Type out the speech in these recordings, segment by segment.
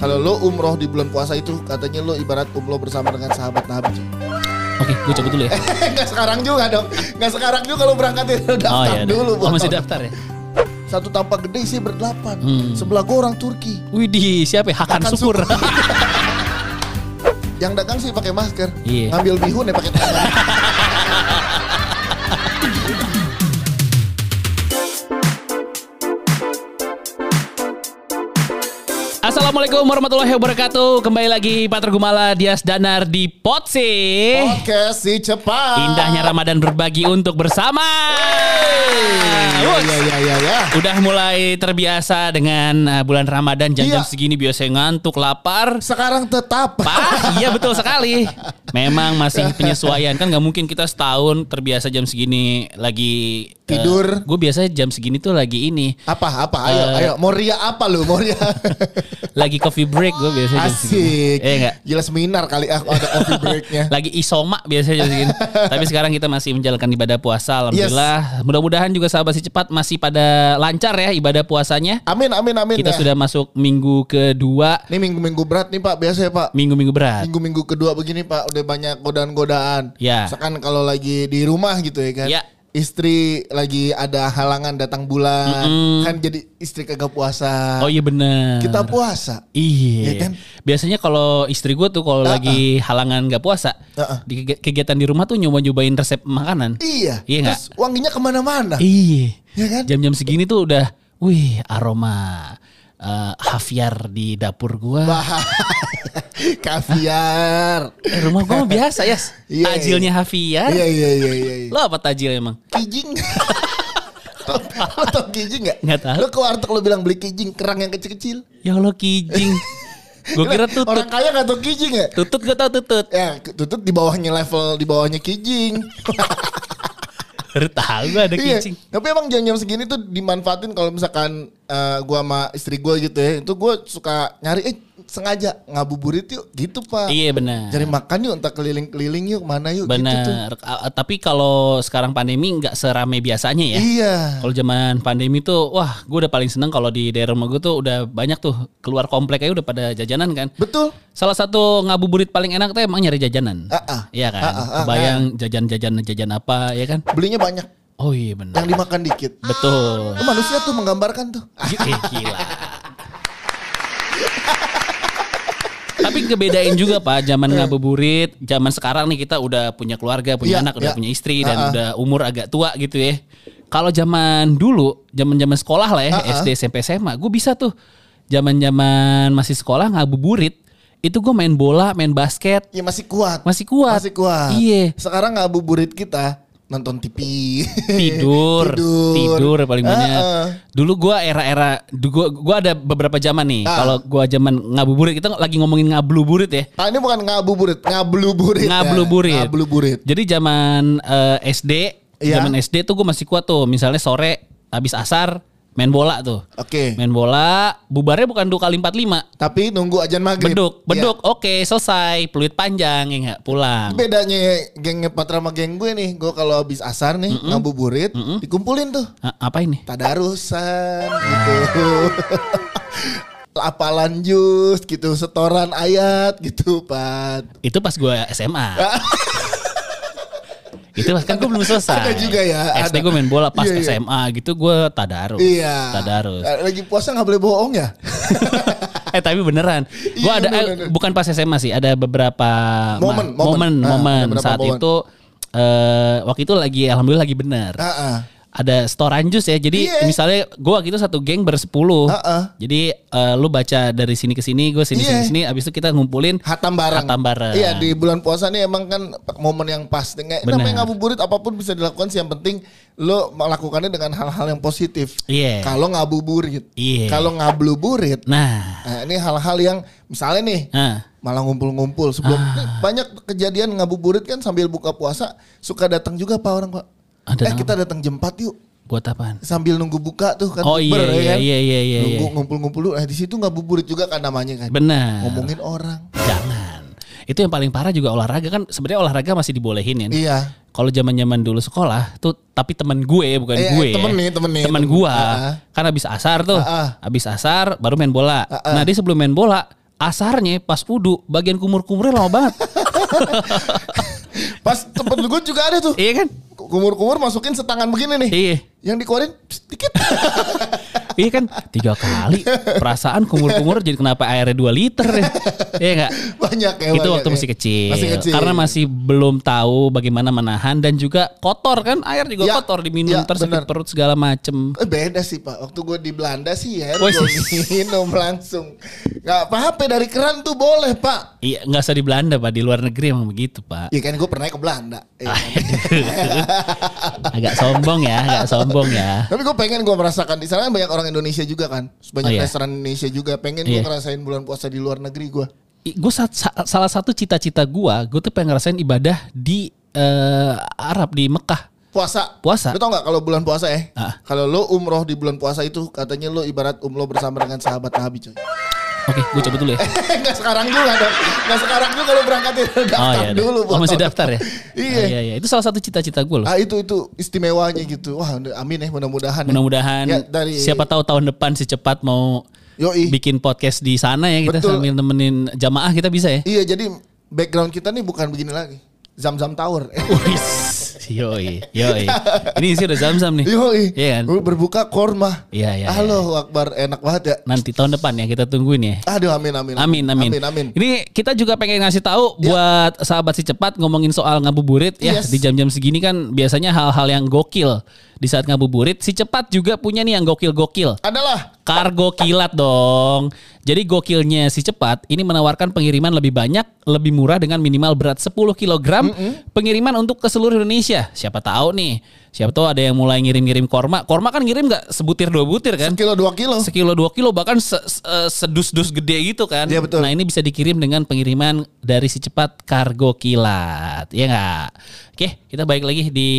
Kalau lo umroh di bulan puasa itu katanya lo ibarat umroh bersama dengan sahabat Nabi. Oke, gue cabut dulu ya. Nggak sekarang juga dong. Nggak sekarang juga kalau berangkat itu daftar Oh iya, dulu. oh, masih daftar ya. Satu tampak gede sih berdelapan. Hmm. Sebelah gue orang Turki. Widih, siapa ya? Hakan Hakan Syukur. Yang dagang sih pakai masker. Iya. Ngambil bihun ya pakai tangan. Assalamualaikum warahmatullahi wabarakatuh. Kembali lagi Pater Gumala Dias Danar di Potsi. Podcast si cepat. Indahnya Ramadan berbagi untuk bersama. Iya iya iya iya. Ya. Udah mulai terbiasa dengan uh, bulan Ramadan jam-jam Iya. segini biasanya ngantuk, lapar. Sekarang tetap. Pak, iya betul sekali. Memang masih penyesuaian kan nggak mungkin kita setahun terbiasa jam segini lagi eh, Tidur. gue biasa jam segini tuh lagi ini, Apa apa ayo Eh. ayo mau ria apa lu mau ria lagi coffee break gue biasa jam segini. asik Eh enggak. gila seminar kali ah ada coffee breaknya Lagi isoma biasanya jam segini. Tapi sekarang kita masih menjalankan ibadah puasa. Alhamdulillah. Mudah-mudahan juga sahabat si cepat masih pada lancar ya ibadah puasanya. amin amin amin Kita ya. sudah masuk minggu kedua, ini minggu minggu berat nih pak biasa ya pak minggu-minggu berat. minggu minggu kedua begini pak udah banyak godaan godaan Ya. misalkan kalau lagi di rumah gitu ya kan Ya. istri lagi ada halangan datang bulan Mm-mm. kan jadi istri kagak puasa Oh iya bener. kita puasa Iya. Iya kan? Biasanya kalau istri gue tuh kalau lagi halangan gak puasa, di kegi- kegiatan di rumah tuh nyoba-nyobain resep makanan. iya Iya terus wanginya ke mana-mana Iya. ya kan Jam-jam segini tuh udah, wih aroma eh, hafiar di dapur gua. Kaviar Eh, rumah gua mah biasa ya. Iya, Tajilnya hafiar. iya iya iya iya iya. Lo apa tajil emang? kijing lo tau kijing gak? Nggak tahu. Lo ke warteg lo bilang beli kijing kerang yang kecil-kecil. Ya Allah kijing. gue kira tutut. Orang kaya gak tau kijing ya? Tutut gak tau tutut. Ya tutut di bawahnya level di bawahnya kijing. Baru tahu gue ada Iya. kijing. Tapi emang jam-jam segini tuh dimanfaatin kalau misalkan eh, gua sama istri gua gitu ya. Itu gua suka nyari eh sengaja ngabuburit yuk gitu pak. Iya benar. Cari makan yuk entah keliling-keliling yuk mana yuk gitu tuh. Benar. A- Tapi kalau sekarang pandemi nggak serame biasanya ya. Iya. Kalau zaman pandemi tuh, wah, gue udah paling seneng kalau di daerah rumah gue tuh udah banyak tuh keluar komplek aja udah pada jajanan kan. Betul. Salah satu ngabuburit paling enak tuh emang nyari jajanan. Ah. Iya kan. Bayang jajan-jajan jajan apa ya kan? Belinya banyak. Oh iya benar. Yang dimakan dikit. Betul. Oh, manusia tuh menggambarkan tuh. Eh, gila. Tapi kebedain juga Pak, zaman ngabuburit, zaman sekarang nih kita udah punya keluarga, punya Iya, anak, udah iya. punya istri dan Ah, ah. udah umur agak tua gitu ya. Kalau zaman dulu, zaman-zaman sekolah lah ya, Ah, ah. SD, SMP, SMA, gue bisa tuh zaman-zaman masih sekolah ngabuburit, itu gue main bola, main basket, Ya masih kuat. masih kuat. Masih kuat. Iya. Sekarang ngabuburit kita nonton TV. tidur, tidur, paling banyak. Dulu gua era-era, gua, gua ada beberapa zaman nih. Ah. Kalau gua zaman ngabuburit, kita lagi ngomongin ngabluburit ya. Ah, ini bukan ngabuburit, ngabluburit. ya. Ngabluburit. Ngabluburit. Jadi zaman eh, SD, Iya. zaman SD tuh gue masih kuat tuh. Misalnya sore habis asar main bola tuh. Oke. Main bola, bubarnya bukan dua kali empat lima. Tapi nunggu ajan maghrib. Beduk, Iya. beduk, oke selesai. Peluit panjang ya nggak pulang. Bedanya gengnya Patra sama geng gue nih, gue kalau habis asar nih ngabuburit, dikumpulin tuh. Ah, apa ini? Tadarusan gitu. Apalan jus gitu, setoran ayat gitu, Pat. Itu pas gue SMA. itu kan gue belum selesai. Ada juga ya, SD gue main bola pas Iya, iya. SMA gitu gue tadarus. Iya. Tadarus. Eh, Lagi puasa nggak boleh bohong ya? eh tapi beneran. Gue Iya, ada bener, eh, bener. bukan pas SMA sih, ada beberapa Momen, momen, momen. Ah, momen. saat momen. itu eh waktu itu lagi alhamdulillah lagi bener. Ah, ah. Ada storan jus ya. Jadi Iya. misalnya gue waktu itu satu geng bersepuluh. Ah, ah. Jadi eh, lu baca dari sini ke sini, gue sini Iya. sini sini. Abis itu kita ngumpulin Hatam bareng. Hatam bareng. Iya di bulan puasa nih emang kan momen yang pas. Nggak-. Namanya ngabuburit apa pun bisa dilakukan sih. Yang penting lo melakukannya dengan hal-hal yang positif. Iya. Kalau ngabuburit. Iya. Kalau ngabluburit. Nah, Nah ini hal-hal yang misalnya nih. nah. Malah ngumpul-ngumpul sebelum Ah. banyak kejadian ngabuburit kan sambil buka puasa suka datang juga pak orang pak. Ada eh kita datang jam 4 yuk buat apaan? sambil nunggu buka tuh kan. Oh iya bukber, ya iya kan? iya iya iya. Nunggu iya. ngumpul-ngumpul dulu. Nah di situ ngabuburit juga kan namanya kan. Benar. Ngomongin orang. Jangan. Itu yang paling parah juga olahraga kan sebenarnya olahraga masih dibolehin ya. Iya. Kalau zaman-zaman dulu sekolah tuh tapi temen gue bukan Eh, gue. temen nih, temen nih, Temen temen. gua. Ah, ah. Kan habis asar tuh. Habis asar baru main bola. Ah, ah. Nah, dia sebelum main bola asarnya pas wudu bagian kumur-kumurnya lama banget. Pas tempat gue juga ada tuh. iya kan? Kumur-kumur masukin setangan begini nih. Iya. Yang dikeluarin sedikit. Iya kan tiga kali perasaan kumur-kumur jadi kenapa airnya 2 liter ya? Iya enggak? banyak ya. itu banyak waktu ya. masih kecil. Masih kecil. Karena masih belum tahu bagaimana menahan dan juga kotor kan air juga Ya, kotor diminum ya, tersakit perut segala macem. Eh, beda sih pak. Waktu gue di Belanda sih ya, gue minum langsung. Gak apa-apa dari keran tuh boleh pak. Iya nggak usah di Belanda pak di luar negeri emang begitu pak. Iya kan gue pernah ke Belanda. Iya. agak sombong ya, agak sombong ya. Tapi gue pengen gue merasakan di sana kan banyak orang Indonesia juga kan, banyak Oh, iya. restoran Indonesia juga. Pengen gue Iya. ngerasain bulan puasa di luar negeri gue. Gue salah satu cita-cita gua, gue tuh pengen ngerasain ibadah di eh, Arab di Mekah. Puasa. Puasa. Lu tau gak kalau bulan puasa eh? Ah. Kalau lo umroh di bulan puasa itu katanya lo ibarat umroh bersama dengan sahabat Nabi coy. Oke, gue coba dulu ya. Enggak sekarang juga dong. Enggak sekarang juga lo berangkatin daftar Oh iya, dulu. oh, masih daftar ya? Iya. Ah, iya, iya. Itu salah satu cita-cita gue loh. Ah itu itu istimewanya gitu. Wah amin ya mudah-mudahan. ya. Mudah-mudahan Ya, dari- siapa tahu tahun depan si cepat mau Yoi. bikin podcast di sana ya kita Betul. sambil nemenin jamaah kita bisa ya. Iya jadi background kita nih bukan begini lagi. Zam-zam Tower. Wis, yoi, yoi. Ini sih udah zam-zam nih. Yoi. Iya kan? Berbuka korma. Iya, iya, Halo Akbar enak banget ya. Nanti tahun depan ya kita tungguin ya. Aduh amin amin. Amin, amin. Amin amin. Ini kita juga pengen ngasih tahu buat sahabat si cepat ngomongin soal ngabuburit ya Yes. di jam-jam segini kan biasanya hal-hal yang gokil di saat ngabuburit. Si cepat juga punya nih yang gokil-gokil. Adalah Kargo kilat dong. Jadi gokilnya si cepat ini menawarkan pengiriman lebih banyak, lebih murah dengan minimal berat 10 kg. Pengiriman untuk ke seluruh Indonesia. Siapa tahu nih. Siapa tahu ada yang mulai ngirim-ngirim korma. Korma kan ngirim nggak sebutir dua butir kan? kilo dua kilo. sekilo dua kilo bahkan se- se- eh, sedus-dus gede gitu kan. Iya, betul. Nah ini bisa dikirim dengan pengiriman dari si cepat kargo kilat, ya nggak? Oke, kita balik lagi di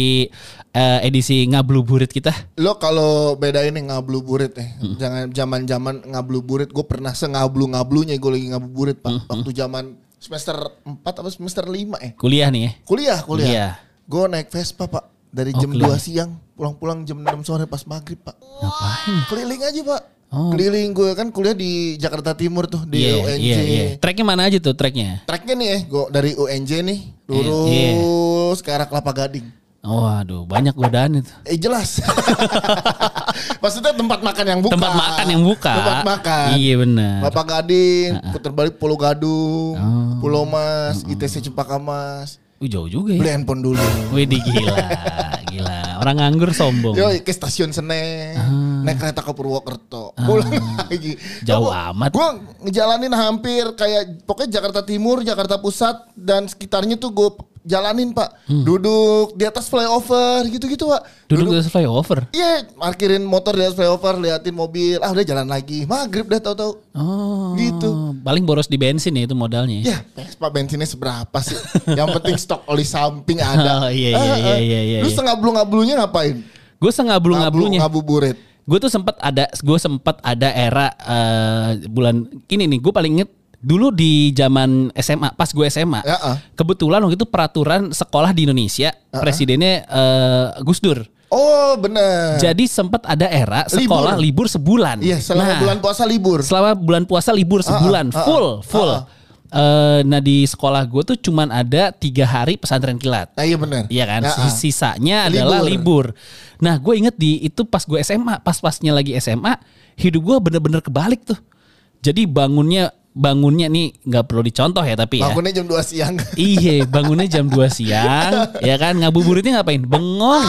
eh, edisi ngabluburit kita. Lo kalau beda ini ngablu burit eh. Hmm. Jangan zaman-zaman ngablu burit. Gue pernah sengablu ngablunya gue lagi ngablu burit pak. Hmm, Waktu zaman semester 4 apa semester 5 eh. Kuliah nih ya. Kuliah kuliah. Iya. Gue naik Vespa pak. Dari Oh, jam keliling. 2 siang pulang-pulang jam 6 sore pas maghrib pak. Ngapain? Keliling aja pak. Oh. Keliling gue kan kuliah di Jakarta Timur tuh di Iya, UNJ. iya, iya. Tracknya mana aja tuh tracknya? Tracknya nih ya, gue dari UNJ nih Iya, lurus ke arah Kelapa Gading. Oh, aduh, banyak godaan itu. Eh jelas. Maksudnya tempat makan yang buka. Tempat makan yang buka. Tempat makan. Iya benar. Kelapa Gading, putar balik Pulau Gadung, Oh. Pulau Mas, ITC Cempaka Mas. Uh, jauh juga Beli ya. handphone dulu. Wih, gila, gila. Orang nganggur sombong. Yo ke stasiun Senen, naik kereta ke Purwokerto, pulang lagi. Ah. Jauh amat. Gue ngejalanin hampir kayak pokoknya Jakarta Timur, Jakarta Pusat dan sekitarnya tuh gue jalanin pak. Duduk di atas flyover gitu-gitu pak. Hmm. Duduk di flyover. Iya, parkirin motor di atas flyover, liatin mobil, ah udah jalan lagi. Maghrib dah tau-tau. Oh. Gitu. Paling boros di bensin ya itu modalnya. Ya, Vespa bensinnya seberapa sih? Yang penting stok oli samping ada. Oh, iya, iya, Ah, iya, iya, iya, Lu iya. ngablu-ngablunya ngapain? Gue sengablu ngablunya. Ngabuburit. Gue tuh sempet ada, gue sempet ada era eh, bulan ini nih. Gue paling inget dulu di zaman SMA, pas gue SMA. Ya, ah. Kebetulan waktu itu peraturan sekolah di Indonesia, presidennya eh, Gus Dur. Oh, bener. Jadi sempat ada era sekolah libur, sebulan. Iya, selama Nah, bulan puasa libur. selama bulan puasa libur sebulan ah, ah, full full. ah, Eh, nah di sekolah gue tuh cuman ada tiga hari pesantren kilat. Nah, iya bener. Iya kan, Ya, ah. sisanya adalah libur. Nah, gue inget di itu pas gue SMA, pas-pasnya lagi SMA, hidup gue bener-bener kebalik tuh. Jadi bangunnya bangunnya nih nggak perlu dicontoh ya tapi ya. Bangunnya jam 2 siang. Iya, bangunnya jam 2 siang, ya kan? Ngabuburitnya ngapain? Bengong.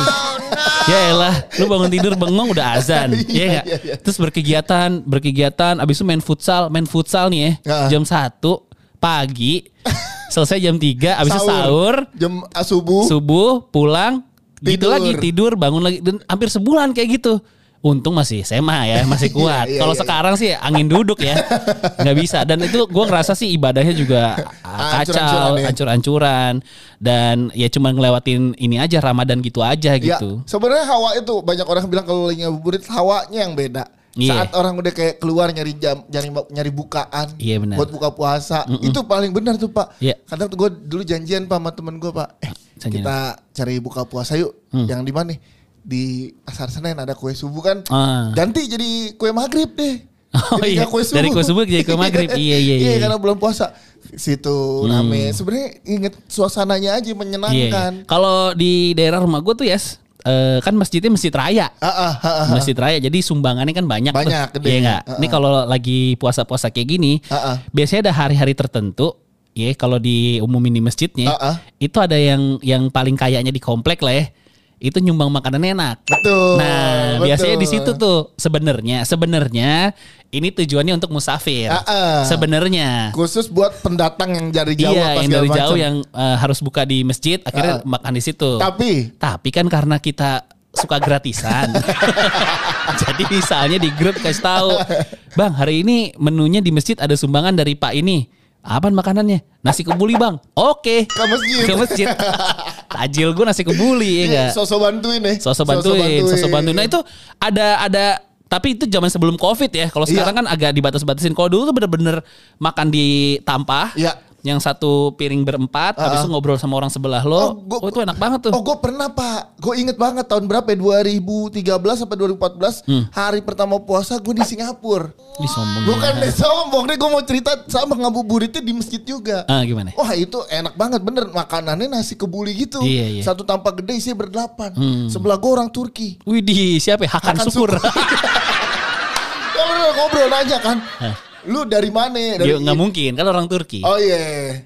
Ya elah, lu bangun tidur bengong udah azan. Iya, Iya nggak? iya, iya. Terus berkegiatan, berkegiatan, abis itu main futsal, main futsal nih Ya. ya. Jam 1 pagi, selesai jam 3, abis itu sahur, Jam ah, subuh. subuh, pulang, gitu Tidur. lagi, tidur, bangun lagi. Dan hampir sebulan kayak gitu. Untung masih SMA ya, masih kuat. Iya, iya, Kalau iya. sekarang sih angin duduk ya, nggak bisa. Dan itu gue ngerasa sih ibadahnya juga ah, Ancur-ancuran kacau, ya. ancur-ancuran. Dan ya cuma ngelewatin ini aja Ramadan gitu aja Ya, gitu. sebenarnya hawa itu banyak orang bilang kalau lagi ngabuburit hawanya yang beda. Iya. Saat orang udah kayak keluar nyari jam, nyari nyari bukaan, Iya, benar. buat buka puasa, itu paling benar tuh pak. Iya. Kadang tuh gue dulu janjian pak sama temen gue pak, eh kita cari buka puasa yuk. Hmm. Yang di mana nih? Di pasar Senen ada kue subuh kan, Ah. ganti jadi kue maghrib deh. Oh Jadi iya, nggak kue dari kue subuh jadi kue maghrib. Iya, iya, iya. Iya karena belum puasa. Situ rame. Sebenarnya inget suasananya aja Iya, iya. menyenangkan. Kalau di daerah rumah gue tuh ya, eh, kan masjidnya masjid raya. Ah, ah, ah, ah. Masjid raya jadi sumbangannya kan banyak Banyak, tuh. gede. Iya enggak? Ini kalau lagi puasa-puasa kayak gini, Ah, ah. biasanya ada hari-hari tertentu ya kalau diumumin di masjidnya, Ah, ah. itu ada yang yang paling kayaknya di komplek lah ya. Itu nyumbang makanan enak. Betul. Nah, betul. biasanya di situ tuh sebenarnya sebenarnya ini tujuannya untuk musafir. Ah, ah. Sebenarnya. Khusus buat pendatang yang dari jauh iya, yang dari jauh macam. yang eh, harus buka di masjid akhirnya makan di situ. Tapi Tapi kan karena kita suka gratisan. Jadi misalnya di grup kasih tahu, "Bang, hari ini menunya di masjid ada sumbangan dari Pak ini." Apaan makanannya? Nasi kebuli, Bang. Oke. Ke masjid. Ke masjid. Tajil gue nasi kebuli ya enggak? sosok bantuin nih. Sosok bantuin, sosok bantuin. Nah, itu ada ada tapi itu zaman sebelum Covid ya. Kalau Iya. sekarang kan agak dibatas-batasin. Kalau dulu tuh bener-bener makan di tampah. Iya. Yang satu piring berempat, habis itu ngobrol sama orang sebelah lo. Oh, gua- itu enak banget tuh. Oh gue pernah pak Gue inget banget tahun berapa ya 2013 sampai 2014 Hmm. Hari pertama puasa gue di Singapura Ih, sombong. Bukan deh sombong deh gue mau cerita sama ngabuburitnya di masjid juga Ah, gimana? Wah itu enak banget bener Makanannya nasi kebuli gitu Iya, iya. Satu tampak gede isinya berdelapan Sebelah gue orang Turki Widih, siapa ya? Hakan, Hakan Syukur. Ya bener ngobrol nanya kan Lu dari mana? Dari Yo, nggak mungkin kan orang Turki. Oh iya.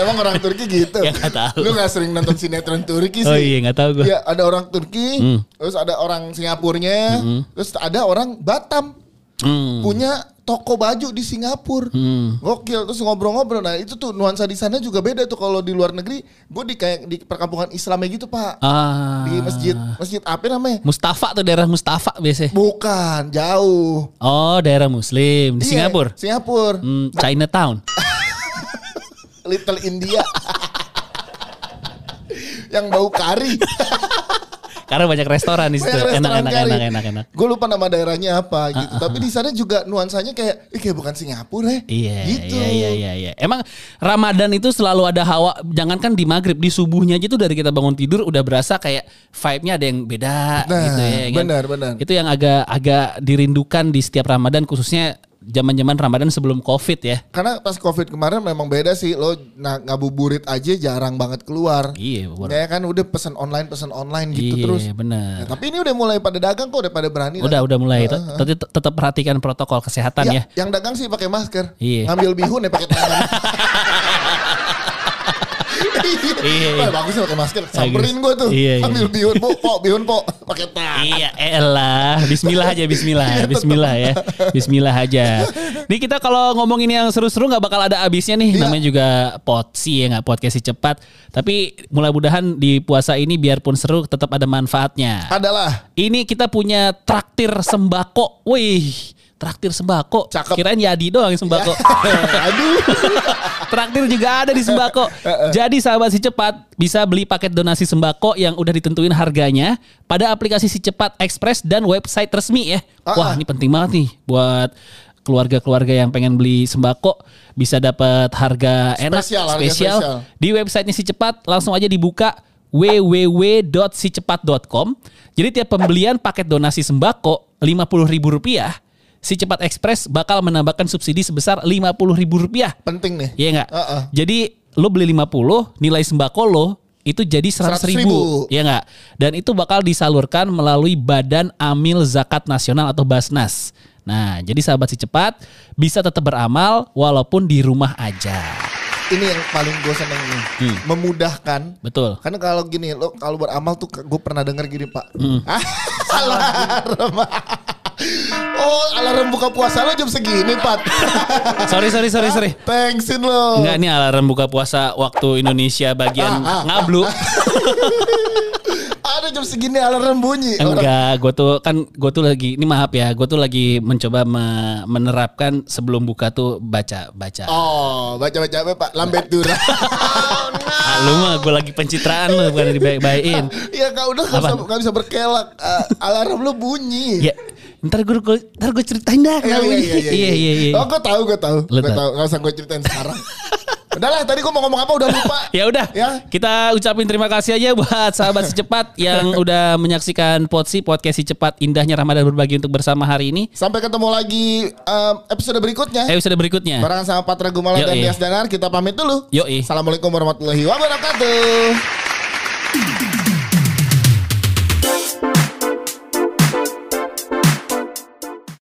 Emang orang Turki gitu. ya gak tahu. Lu gak sering nonton sinetron Turki sih. Oh iya gak tahu gue. Ya, ada orang Turki, hmm. terus ada orang Singapurnya, hmm. terus ada orang Batam. Hmm. punya toko baju di Singapura. Hmm. Gokil terus ngobrol-ngobrol. Nah, itu tuh nuansa di sana juga beda tuh kalau di luar negeri. Gue di kayak di perkampungan Islamnya gitu, Pak. Ah. Di masjid masjid apa namanya? Mustafa tuh daerah Mustafa biasanya. Bukan, jauh. Oh, daerah Muslim di Iya, Singapura. Singapura. Hmm, Chinatown. Little India. Yang bau kari. Karena banyak restoran di situ. Banyak Enak, restoran enak. Gue lupa nama daerahnya apa gitu. Tapi di sana juga nuansanya kayak, eh, kayak bukan Singapura ya. Iya, gitu. iya, iya, iya, iya. Emang Ramadan itu selalu ada hawa, jangankan di maghrib, di subuhnya aja tuh dari kita bangun tidur udah berasa kayak vibe-nya ada yang beda Nah, gitu ya. kan? benar, benar. Itu yang agak agak dirindukan di setiap Ramadan khususnya zaman-zaman Ramadan sebelum Covid ya. Karena pas covid kemarin memang beda sih. Lo nah, ngabuburit aja jarang banget keluar. Iya. Ya kan udah pesan online, pesan online gitu iya, terus. benar. Ya, tapi ini udah mulai pada dagang kok, udah pada berani. Udah lah. udah mulai. Tapi tetap perhatikan protokol kesehatan ya. Ya, yang dagang sih pakai masker. Iya. Ngambil bihun ya pakai tangan. Iya, iya. Wah, bagus ya pakai masker. Samperin gue tuh. Iya, iya. Ambil bihun, po, po, bihun, po, pakai tangan. Iya, elah. Bismillah aja, Bismillah, Bismillah ya, Bismillah aja. Nih kita kalau ngomongin yang seru-seru nggak bakal ada habisnya nih. Iya. Namanya juga potsi ya nggak podcast si cepat. Tapi mudah-mudahan di puasa ini biarpun seru tetap ada manfaatnya. Adalah Ini kita punya traktir sembako. Wih, traktir sembako. Cakep. Kirain Yadi doang yang sembako. Aduh. Traktir juga ada di sembako. Jadi sahabat si cepat bisa beli paket donasi sembako yang udah ditentuin harganya pada aplikasi si cepat Express dan website resmi ya. Ah, Wah ah. ini penting banget nih buat keluarga-keluarga yang pengen beli sembako bisa dapat harga enak Spesial, harga spesial spesial. di websitenya si cepat langsung aja dibuka www.sicepat.com. Jadi tiap pembelian paket donasi sembako Rp50.000 si cepat Express bakal menambahkan subsidi sebesar Rp50.000. Penting nih. Iya enggak? Heeh. Jadi lo beli 50, nilai sembako lo itu jadi 100 ribu. 100.000. Iya enggak? Dan itu bakal disalurkan melalui Badan Amil Zakat Nasional atau Basnas. Nah, jadi sahabat si cepat bisa tetap beramal walaupun di rumah aja. Ini yang paling gue seneng nih. Hmm. Memudahkan. Betul. Karena kalau gini, lo kalau beramal tuh gue pernah denger gini pak. Hmm. Ah, alarm. Oh alarm buka puasa lo jam segini pak. Sorry, sorry, sorry, sorry. Thanksin lo. Enggak nih alarm buka puasa waktu Indonesia bagian Ah, ah. ngablu. Ada jam segini alarm bunyi. Enggak, gue tuh kan gue tuh lagi ini maaf ya, gue tuh lagi mencoba me- menerapkan sebelum buka tuh baca baca. Oh baca-baca apa pak? Lambet dura. Ah, lu mah gue lagi pencitraan lu bukan dibaik-baikin. Iya kak udah gak bisa, nggak bisa berkelak. Ah, alarm lo bunyi. Ya, ntar gue ntar gue ceritain dah Iya, iya, bunyi. iya, iya, iya, iya, iya. Oh, gue tahu, gue tahu. Lu Gue tahu. tahu. Gak usah gue ceritain sekarang. Udahlah tadi gue mau ngomong apa udah lupa. Ya udah, Ya. kita ucapin terima kasih aja buat sahabat si cepat yang udah menyaksikan Potsi podcast si cepat indahnya Ramadan berbagi untuk bersama hari ini. Sampai ketemu lagi em, episode berikutnya. Episode berikutnya. Barengan sama Patra Gumala dan Yoi. Dias Danar kita pamit dulu. Yoi. Assalamualaikum warahmatullahi wabarakatuh.